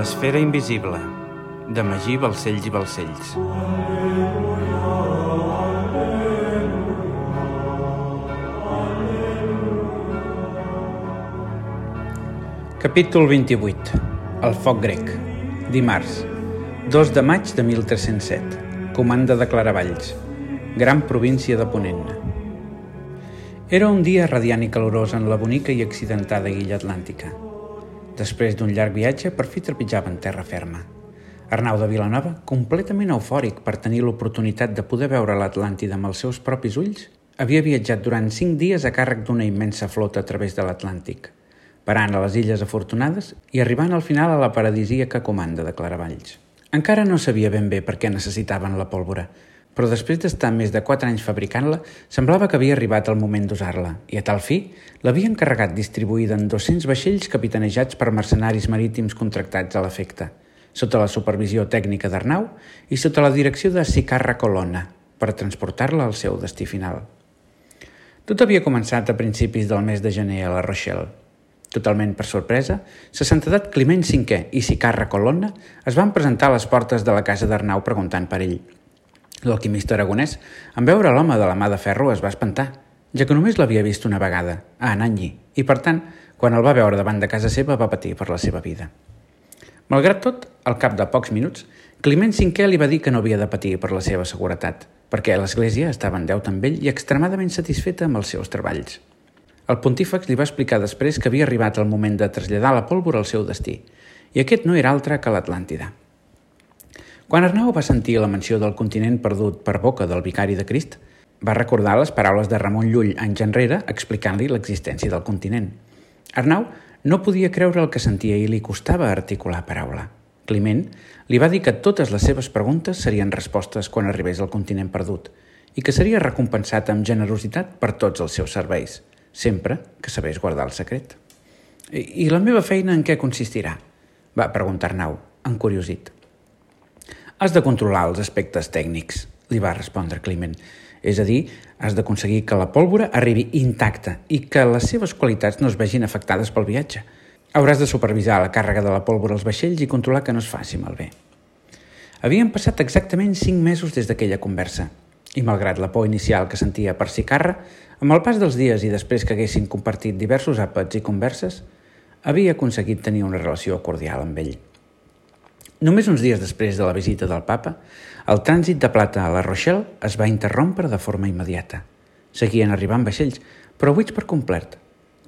L'esfera invisible, de Magí Balcells i Balcells. Capítol 28. El foc grec. Dimarts. 2 de maig de 1307. Comanda de Claravalls. Gran província de Ponent. Era un dia radiant i calorós en la bonica i accidentada illa atlàntica. Després d'un llarg viatge, per fi trepitjaven terra ferma. Arnau de Vilanova, completament eufòric per tenir l'oportunitat de poder veure l'Atlàntida amb els seus propis ulls, havia viatjat durant cinc dies a càrrec d'una immensa flota a través de l'Atlàntic – parant a les Illes Afortunades i arribant al final a la paradisíaca comanda de Claravalls. Encara no sabia ben bé per què necessitaven la pólvora, però després d'estar més de 4 anys fabricant-la, semblava que havia arribat el moment d'usar-la, i a tal fi l'havien carregat distribuïda en 200 vaixells capitanejats per mercenaris marítims contractats a l'efecte, sota la supervisió tècnica d'Arnau i sota la direcció de Sicarra Colonna, per transportar-la al seu destí final. Tot havia començat a principis del mes de gener a la Rochelle, Totalment per sorpresa, sa santedat Climent V i Sicarra Colonna es van presentar a les portes de la casa d'Arnau preguntant per ell. L'alquimista aragonès, en veure l'home de la mà de ferro, es va espantar, ja que només l'havia vist una vegada, a Ananyi, i per tant, quan el va veure davant de casa seva, va patir per la seva vida. Malgrat tot, al cap de pocs minuts, Climent V li va dir que no havia de patir per la seva seguretat, perquè l'Església estava en deute amb ell i extremadament satisfeta amb els seus treballs. El pontífex li va explicar després que havia arribat el moment de traslladar la pólvora al seu destí, i aquest no era altre que l'Atlàntida. Quan Arnau va sentir la menció del continent perdut per boca del vicari de Crist, va recordar les paraules de Ramon Llull anys enrere explicant-li l'existència del continent. Arnau no podia creure el que sentia i li costava articular paraula. Climent li va dir que totes les seves preguntes serien respostes quan arribés al continent perdut i que seria recompensat amb generositat per tots els seus serveis – sempre que sabés guardar el secret. I, I la meva feina en què consistirà? Va preguntar Arnau, encuriosit. Has de controlar els aspectes tècnics, li va respondre Climent. És a dir, has d'aconseguir que la pólvora arribi intacta i que les seves qualitats no es vegin afectades pel viatge. Hauràs de supervisar la càrrega de la pólvora als vaixells i controlar que no es faci malbé. Havien passat exactament cinc mesos des d'aquella conversa i malgrat la por inicial que sentia per Sicarra, amb el pas dels dies i després que haguessin compartit diversos àpats i converses, havia aconseguit tenir una relació cordial amb ell. Només uns dies després de la visita del papa, el trànsit de plata a la Rochelle es va interrompre de forma immediata. Seguien arribant vaixells, però buits per complet.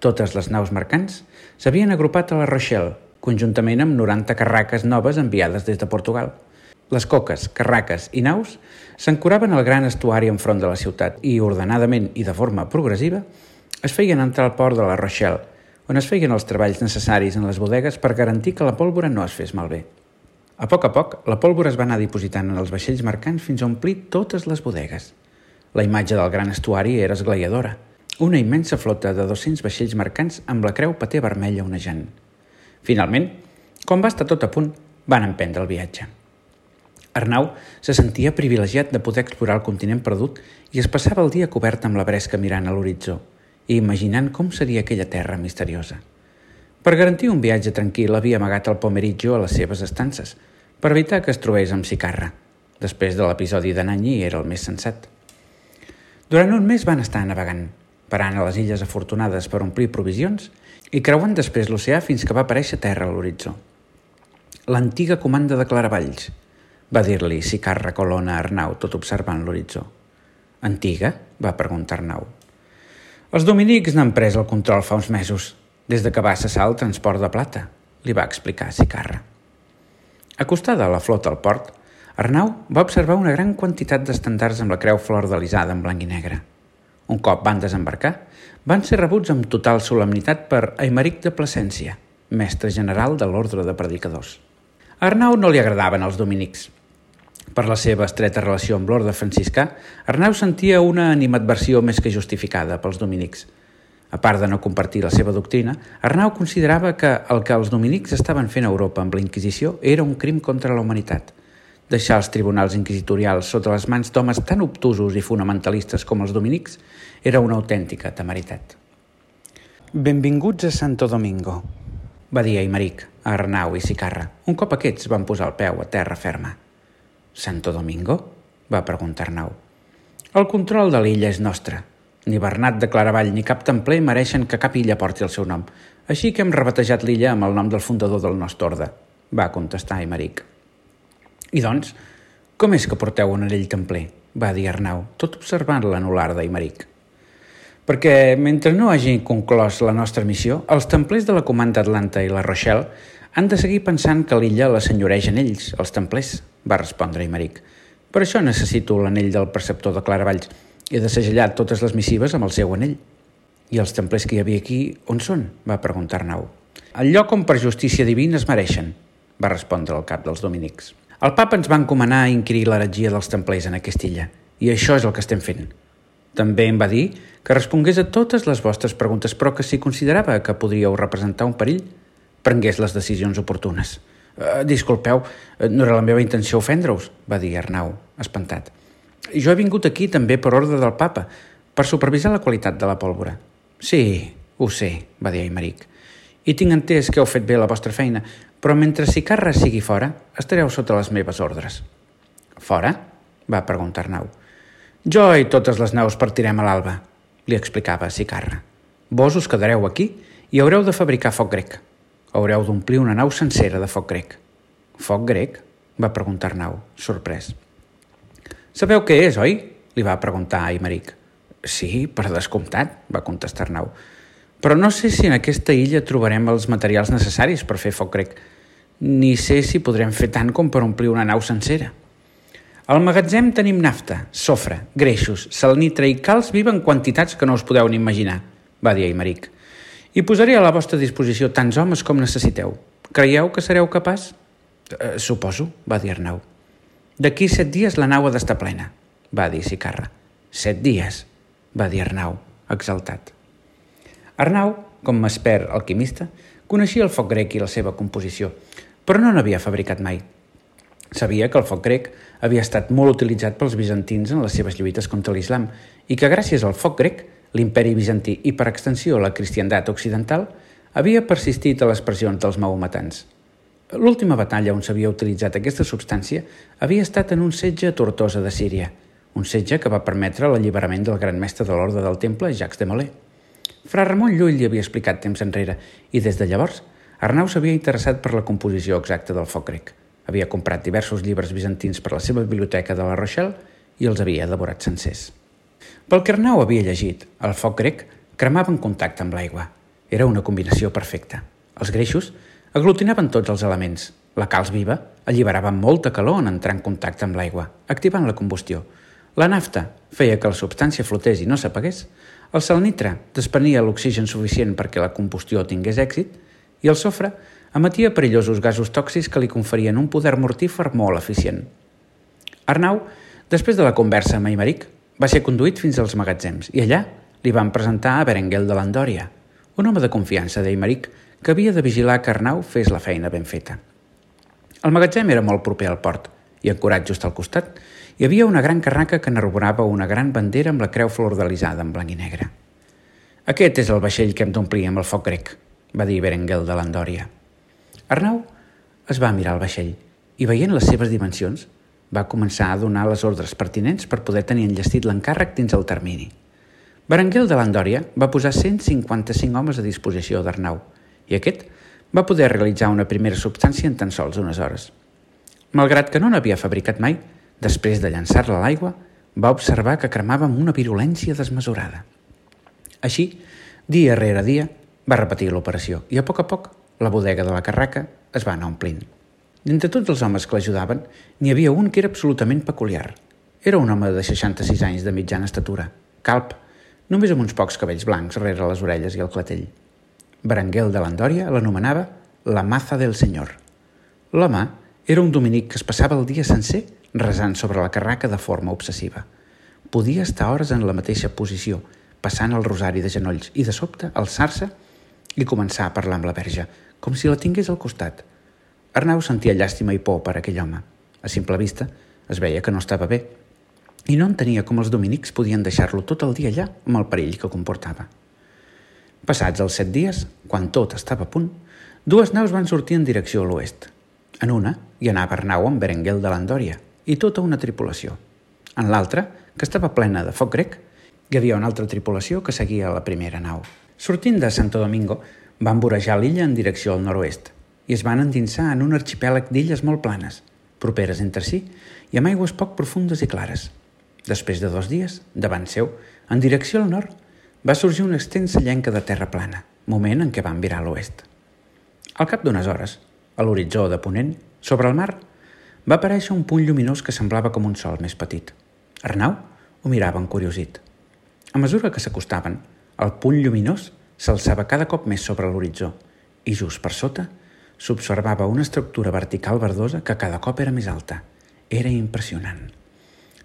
Totes les naus mercants s'havien agrupat a la Rochelle, conjuntament amb 90 carraques noves enviades des de Portugal – les coques, carraques i naus s'ancoraven al gran estuari enfront de la ciutat i, ordenadament i de forma progressiva, es feien entrar al port de la Rochelle, on es feien els treballs necessaris en les bodegues per garantir que la pólvora no es fes malbé. A poc a poc, la pólvora es va anar dipositant en els vaixells mercants fins a omplir totes les bodegues. La imatge del gran estuari era esglaiadora. Una immensa flota de 200 vaixells mercants amb la creu paté vermella onejant. Finalment, quan va estar tot a punt, van emprendre el viatge. Arnau se sentia privilegiat de poder explorar el continent perdut i es passava el dia cobert amb la bresca mirant a l'horitzó i imaginant com seria aquella terra misteriosa. Per garantir un viatge tranquil havia amagat el Pomeritjo a les seves estances, per evitar que es trobés amb Sicarra. Després de l'episodi de Nanyi era el més sensat. Durant un mes van estar navegant, parant a les illes afortunades per omplir provisions i creuant després l'oceà fins que va aparèixer terra a l'horitzó. L'antiga comanda de Claravalls, va dir-li Sicarra Colona Arnau, tot observant l'horitzó. Antiga? va preguntar Arnau. Els dominics n'han pres el control fa uns mesos, des de que va cessar el transport de plata, li va explicar Sicarra. Acostada a la flota al port, Arnau va observar una gran quantitat d'estandards amb la creu flor-delisada en blanc i negre. Un cop van desembarcar, van ser rebuts amb total solemnitat per Aimeric de Plasència, mestre general de l'ordre de predicadors. A Arnau no li agradaven els dominics, per la seva estreta relació amb l'orde franciscà, Arnau sentia una animadversió més que justificada pels dominics. A part de no compartir la seva doctrina, Arnau considerava que el que els dominics estaven fent a Europa amb la Inquisició era un crim contra la humanitat. Deixar els tribunals inquisitorials sota les mans d'homes tan obtusos i fonamentalistes com els dominics era una autèntica temeritat. Benvinguts a Santo Domingo. va dir Aymeric, a Arnau i Sicarra, un cop aquests van posar el peu a terra ferma. Santo Domingo? va preguntar Arnau. El control de l'illa és nostre. Ni Bernat de Claravall ni cap templer mereixen que cap illa porti el seu nom, així que hem rebatejat l'illa amb el nom del fundador del nostre orde, va contestar Aymeric. I doncs, com és que porteu un anell templer? va dir Arnau, tot observant l'anular d'Aymeric. Perquè, mentre no hagi conclòs la nostra missió, els templers de la comanda Atlanta i la Rochelle han de seguir pensant que l'illa la senyoregen ells, els templers, va respondre Aymeric. Per això necessito l'anell del preceptor de Claravalls. He de segellar totes les missives amb el seu anell. I els templers que hi havia aquí, on són? va preguntar Arnau. El lloc on per justícia divina es mereixen, va respondre el cap dels dominics. El papa ens va encomanar a inquirir l'heretgia dels templers en aquesta illa, i això és el que estem fent. També em va dir que respongués a totes les vostres preguntes, però que si considerava que podríeu representar un perill, prengués les decisions oportunes. Uh, disculpeu, eh, no era la meva intenció ofendre-us, va dir Arnau, espantat. Jo he vingut aquí també per ordre del papa, per supervisar la qualitat de la pólvora. Sí, ho sé, va dir Aymeric. I tinc entès que heu fet bé la vostra feina, però mentre Sicarra sigui fora, estareu sota les meves ordres. Fora? va preguntar Arnau. Jo i totes les naus partirem a l'alba, li explicava Sicarra. Vos us quedareu aquí i haureu de fabricar foc grec. Haureu d'omplir una nau sencera de foc grec. Foc grec? va preguntar Arnau, sorprès. Sabeu què és, oi? li va preguntar Aymeric. Sí, per descomptat, va contestar Arnau. Però no sé si en aquesta illa trobarem els materials necessaris per fer foc grec ni sé si podrem fer tant com per omplir una nau sencera. Al magatzem tenim nafta, sofre, greixos, salnitre i calç viva en quantitats que no us podeu ni imaginar, va dir Aymeric. I posaré a la vostra disposició tants homes com necessiteu. Creieu que sereu capaç? Eh, suposo, va dir Arnau. D'aquí set dies la nau ha d'estar plena, va dir Sicarra. Set dies, va dir Arnau, exaltat. Arnau, com m'esper alquimista, coneixia el foc grec i la seva composició, però no n'havia fabricat mai. Sabia que el foc grec havia estat molt utilitzat pels bizantins en les seves lluites contra l'islam i que gràcies al foc grec, l'imperi bizantí i per extensió la cristiandat occidental havia persistit a les pressions dels maometans. L'última batalla on s'havia utilitzat aquesta substància havia estat en un setge a Tortosa de Síria, un setge que va permetre l'alliberament del gran mestre de l'ordre del temple, Jacques de Molay. Fra Ramon Llull li havia explicat temps enrere i des de llavors Arnau s'havia interessat per la composició exacta del foc grec. Havia comprat diversos llibres bizantins per la seva biblioteca de la Rochelle i els havia devorat sencers. Pel que Arnau havia llegit, el foc grec cremava en contacte amb l'aigua. Era una combinació perfecta. Els greixos aglutinaven tots els elements. La calç viva alliberava molta calor en entrar en contacte amb l'aigua, activant la combustió. La nafta feia que la substància flotés i no s'apagués. El salnitre desprenia l'oxigen suficient perquè la combustió tingués èxit i el sofre emetia perillosos gasos tòxics que li conferien un poder mortífer molt eficient. Arnau, després de la conversa amb Aymeric, va ser conduït fins als magatzems i allà li van presentar a Berenguel de l'Andòria, un home de confiança d'Aymeric que havia de vigilar que Arnau fes la feina ben feta. El magatzem era molt proper al port i ancorat just al costat hi havia una gran carraca que n'arroborava una gran bandera amb la creu flordelisada en blanc i negre. Aquest és el vaixell que hem d'omplir amb el foc grec, va dir Berenguel de l'Andòria. Arnau es va mirar el vaixell i, veient les seves dimensions, va començar a donar les ordres pertinents per poder tenir enllestit l'encàrrec dins el termini. Berenguel de l'Andòria va posar 155 homes a disposició d'Arnau i aquest va poder realitzar una primera substància en tan sols unes hores. Malgrat que no n'havia fabricat mai, després de llançar-la a l'aigua, va observar que cremava amb una virulència desmesurada. Així, dia rere dia, va repetir l'operació i a poc a poc la bodega de la carraca es va anar omplint. D'entre tots els homes que l'ajudaven, n'hi havia un que era absolutament peculiar. Era un home de 66 anys de mitjana estatura, calp, només amb uns pocs cabells blancs rere les orelles i el clatell. Berenguel de l'Andòria l'anomenava la maza del senyor. L'home era un dominic que es passava el dia sencer resant sobre la carraca de forma obsessiva. Podia estar hores en la mateixa posició, passant el rosari de genolls i de sobte alçar-se i començar a parlar amb la verge, com si la tingués al costat. Arnau sentia llàstima i por per aquell home. A simple vista, es veia que no estava bé i no entenia com els dominics podien deixar-lo tot el dia allà amb el perill que comportava. Passats els set dies, quan tot estava a punt, Dues naus van sortir en direcció a l'oest. En una hi anava Arnau amb Berenguel de l'Andòria i tota una tripulació. En l'altra, que estava plena de foc grec, hi havia una altra tripulació que seguia la primera nau. Sortint de Santo Domingo, van vorejar l'illa en direcció al nord-oest i es van endinsar en un arxipèlag d'illes molt planes, properes entre si i amb aigües poc profundes i clares. Després de dos dies, davant seu, en direcció al nord, va sorgir una extensa llenca de terra plana, moment en què van virar a l'oest. Al cap d'unes hores, a l'horitzó de Ponent, sobre el mar, va aparèixer un punt lluminós que semblava com un sol més petit. Arnau ho mirava encuriosit. A mesura que s'acostaven, el punt lluminós s'alçava cada cop més sobre l'horitzó i just per sota s'observava una estructura vertical verdosa que cada cop era més alta. Era impressionant.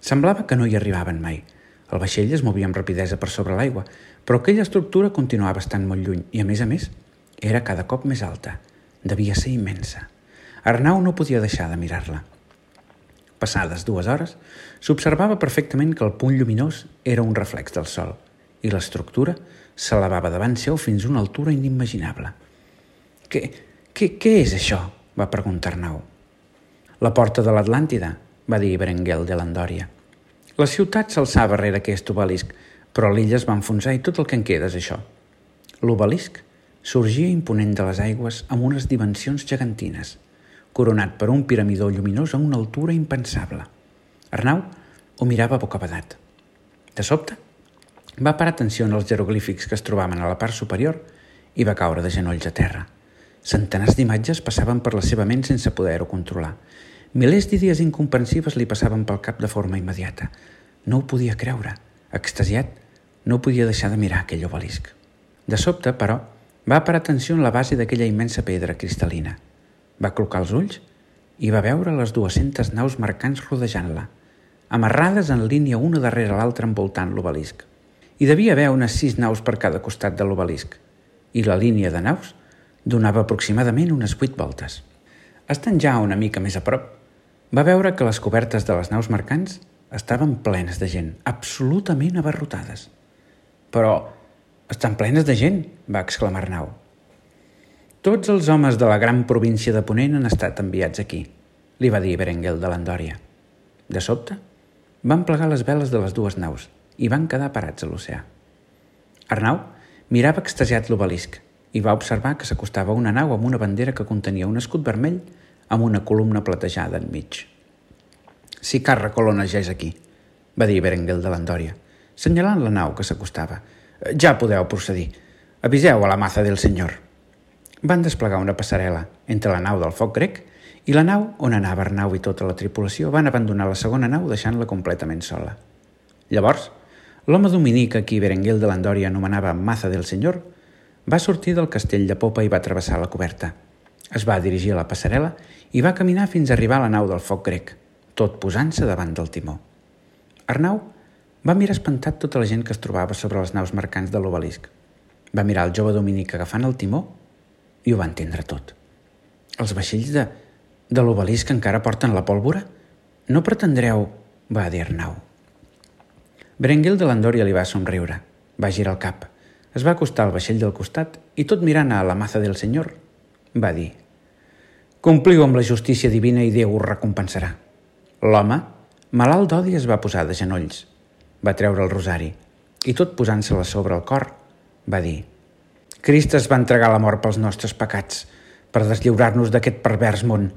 Semblava que no hi arribaven mai. El vaixell es movia amb rapidesa per sobre l'aigua, però aquella estructura continuava estant molt lluny i, a més a més, era cada cop més alta. Devia ser immensa. Arnau no podia deixar de mirar-la. Passades dues hores, s'observava perfectament que el punt lluminós era un reflex del sol i l'estructura s'elevava davant seu fins a una altura inimaginable. Què, què, què és això? va preguntar Arnau. La porta de l'Atlàntida, va dir Berenguel de l'Andòria. La ciutat s'alçava darrere aquest obelisc, però l'illa es va enfonsar i tot el que en queda és això. L'obelisc sorgia imponent de les aigües amb unes dimensions gegantines, coronat per un piramidó lluminós a una altura impensable. Arnau ho mirava bocabadat. De sobte, va parar atenció en els jeroglífics que es trobaven a la part superior i va caure de genolls a terra. Centenars d'imatges passaven per la seva ment sense poder-ho controlar. Milers d'idees incomprensives li passaven pel cap de forma immediata. No ho podia creure. Extasiat, no podia deixar de mirar aquell obelisc. De sobte, però, va parar atenció en la base d'aquella immensa pedra cristal·lina. Va clocar els ulls i va veure les 200 naus mercants rodejant-la, amarrades en línia una darrere l'altra envoltant l'obelisc. Hi devia haver unes sis naus per cada costat de l'obelisc, i la línia de naus donava aproximadament unes vuit voltes. Estant ja una mica més a prop, va veure que les cobertes de les naus mercants estaven plenes de gent, absolutament abarrotades. Però estan plenes de gent, va exclamar Arnau. Tots els homes de la gran província de Ponent han estat enviats aquí, li va dir Berenguel de l'Andòria. De sobte, van plegar les veles de les dues naus i van quedar parats a l'oceà. Arnau mirava extasiat l'obelisc i va observar que s'acostava una nau amb una bandera que contenia un escut vermell amb una columna platejada enmig. Si Carra és aquí, va dir Berenguel de l'Andòria, senyalant la nau que s'acostava. Ja podeu procedir. Aviseu a la maza del senyor. Van desplegar una passarel·la entre la nau del foc grec i la nau on anava Arnau i tota la tripulació van abandonar la segona nau deixant-la completament sola. Llavors, l'home dominic a qui Berenguel de l'Andòria anomenava Maza del Senyor va sortir del castell de popa i va travessar la coberta. Es va dirigir a la passarel·la i va caminar fins a arribar a la nau del foc grec, tot posant-se davant del timó. Arnau va mirar espantat tota la gent que es trobava sobre les naus mercants de l'obelisc. Va mirar el jove dominic agafant el timó i ho va entendre tot. Els vaixells de, de l'obelisc encara porten la pólvora? No pretendreu... va dir Arnau. Berenguel de l'Andòria li va somriure. Va girar el cap – es va acostar al vaixell del costat i tot mirant a la maza del senyor, va dir «Compliu amb la justícia divina i Déu us recompensarà». L'home, malalt d'odi, es va posar de genolls. Va treure el rosari i tot posant-se-la sobre el cor, va dir «Crist es va entregar la mort pels nostres pecats, per deslliurar-nos d'aquest pervers món.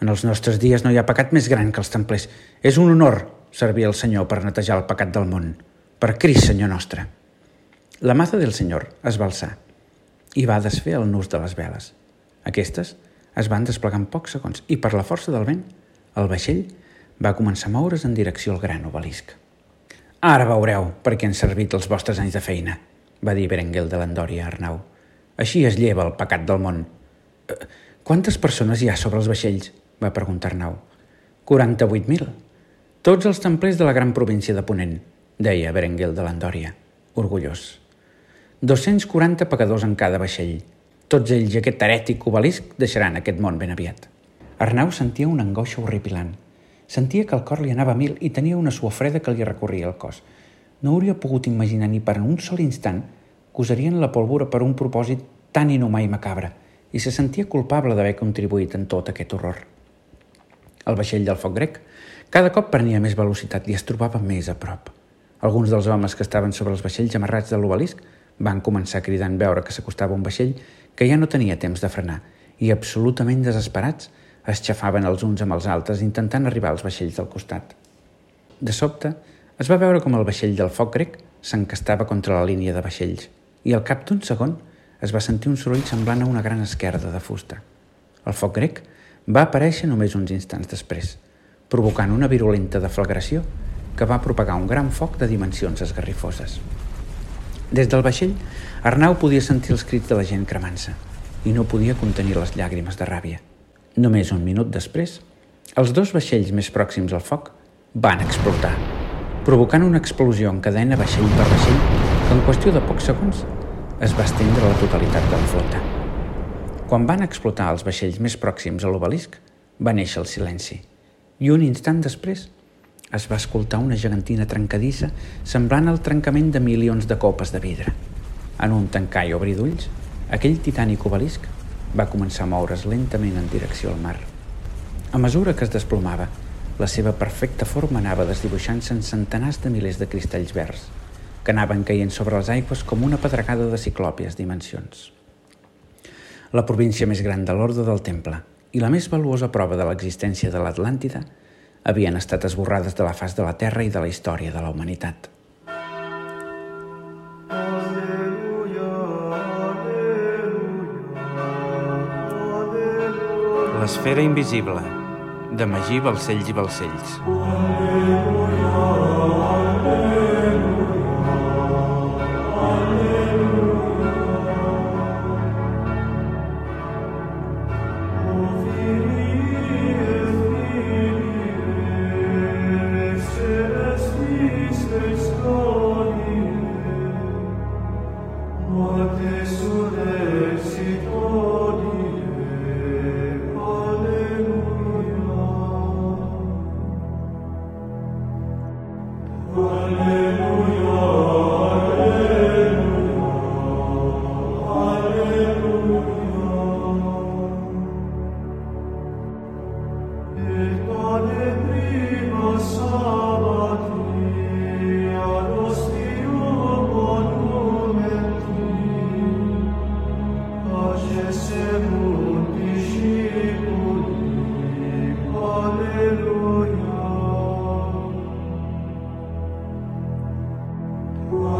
En els nostres dies no hi ha pecat més gran que els templers. És un honor servir al Senyor per netejar el pecat del món. Per Crist, Senyor nostre». La maza del senyor es va alçar i va desfer el nus de les veles. Aquestes es van desplegar en pocs segons i per la força del vent el vaixell va començar a moure's en direcció al gran obelisc. Ara veureu per què han servit els vostres anys de feina, va dir Berenguel de l'Andòria a Arnau. Així es lleva el pecat del món. Eh, quantes persones hi ha sobre els vaixells? va preguntar Arnau. 48.000. Tots els templers de la gran província de Ponent, deia Berenguel de l'Andòria, orgullós. 240 pagadors en cada vaixell. Tots ells i aquest herètic obelisc deixaran aquest món ben aviat. Arnau sentia una angoixa horripilant. Sentia que el cor li anava a mil i tenia una suor freda que li recorria el cos. No hauria pogut imaginar ni per un sol instant que usarien la pólvora per un propòsit tan inhumà i macabre, i se sentia culpable d'haver contribuït en tot aquest horror. El vaixell del foc grec cada cop prenia més velocitat i es trobava més a prop. Alguns dels homes que estaven sobre els vaixells amarrats de l'obelisc van començar en veure que s'acostava un vaixell que ja no tenia temps de frenar i, absolutament desesperats, es xafaven els uns amb els altres intentant arribar als vaixells del costat. De sobte, es va veure com el vaixell del foc grec s'encastava contra la línia de vaixells i al cap d'un segon es va sentir un soroll semblant a una gran esquerda de fusta. El foc grec va aparèixer només uns instants després, provocant una virulenta deflagració que va propagar un gran foc de dimensions esgarrifoses. Des del vaixell, Arnau podia sentir els crits de la gent cremant-se i no podia contenir les llàgrimes de ràbia. Només un minut després, els dos vaixells més pròxims al foc van explotar, provocant una explosió en cadena vaixell per vaixell que en qüestió de pocs segons es va estendre la totalitat de la flota. Quan van explotar els vaixells més pròxims a l'obelisc, va néixer el silenci i un instant després es va escoltar una gegantina trencadissa semblant al trencament de milions de copes de vidre. En un tancar i obrir d'ulls, aquell titànic obelisc va començar a moure's lentament en direcció al mar. A mesura que es desplomava, la seva perfecta forma anava desdibuixant-se en centenars de milers de cristalls verds, que anaven caient sobre les aigües com una pedregada de ciclòpies dimensions. La província més gran de l'Orde del Temple i la més valuosa prova de l'existència de l'Atlàntida havien estat esborrades de la faç de la Terra i de la història de la humanitat. L'esfera invisible, de Magí Balcells i Balcells. Aleluia. Whoa.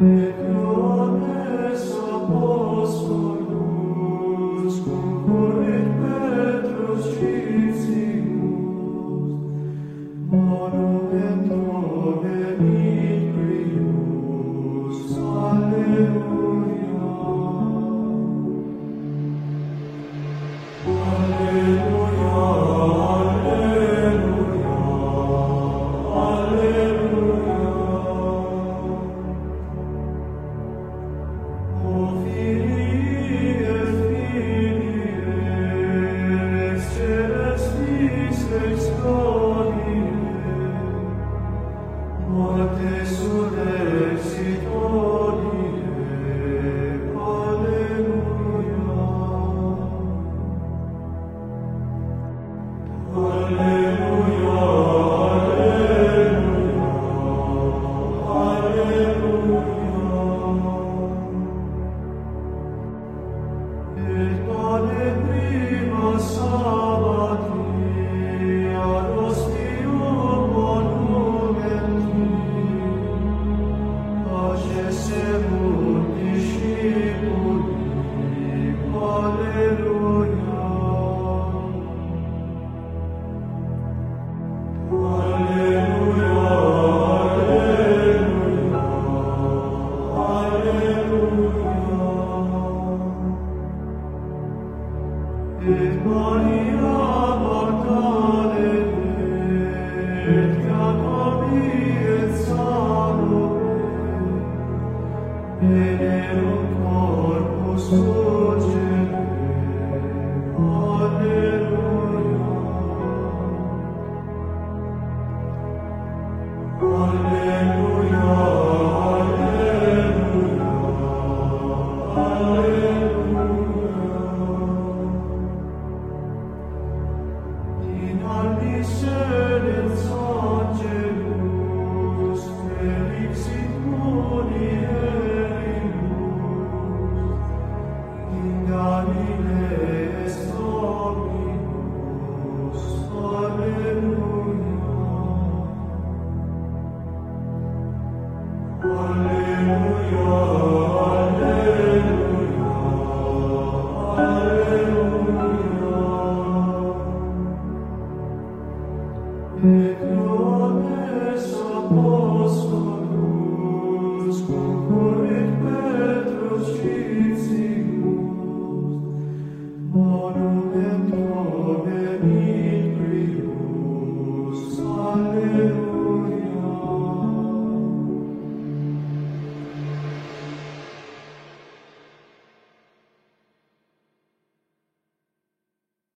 et non esso post et Maria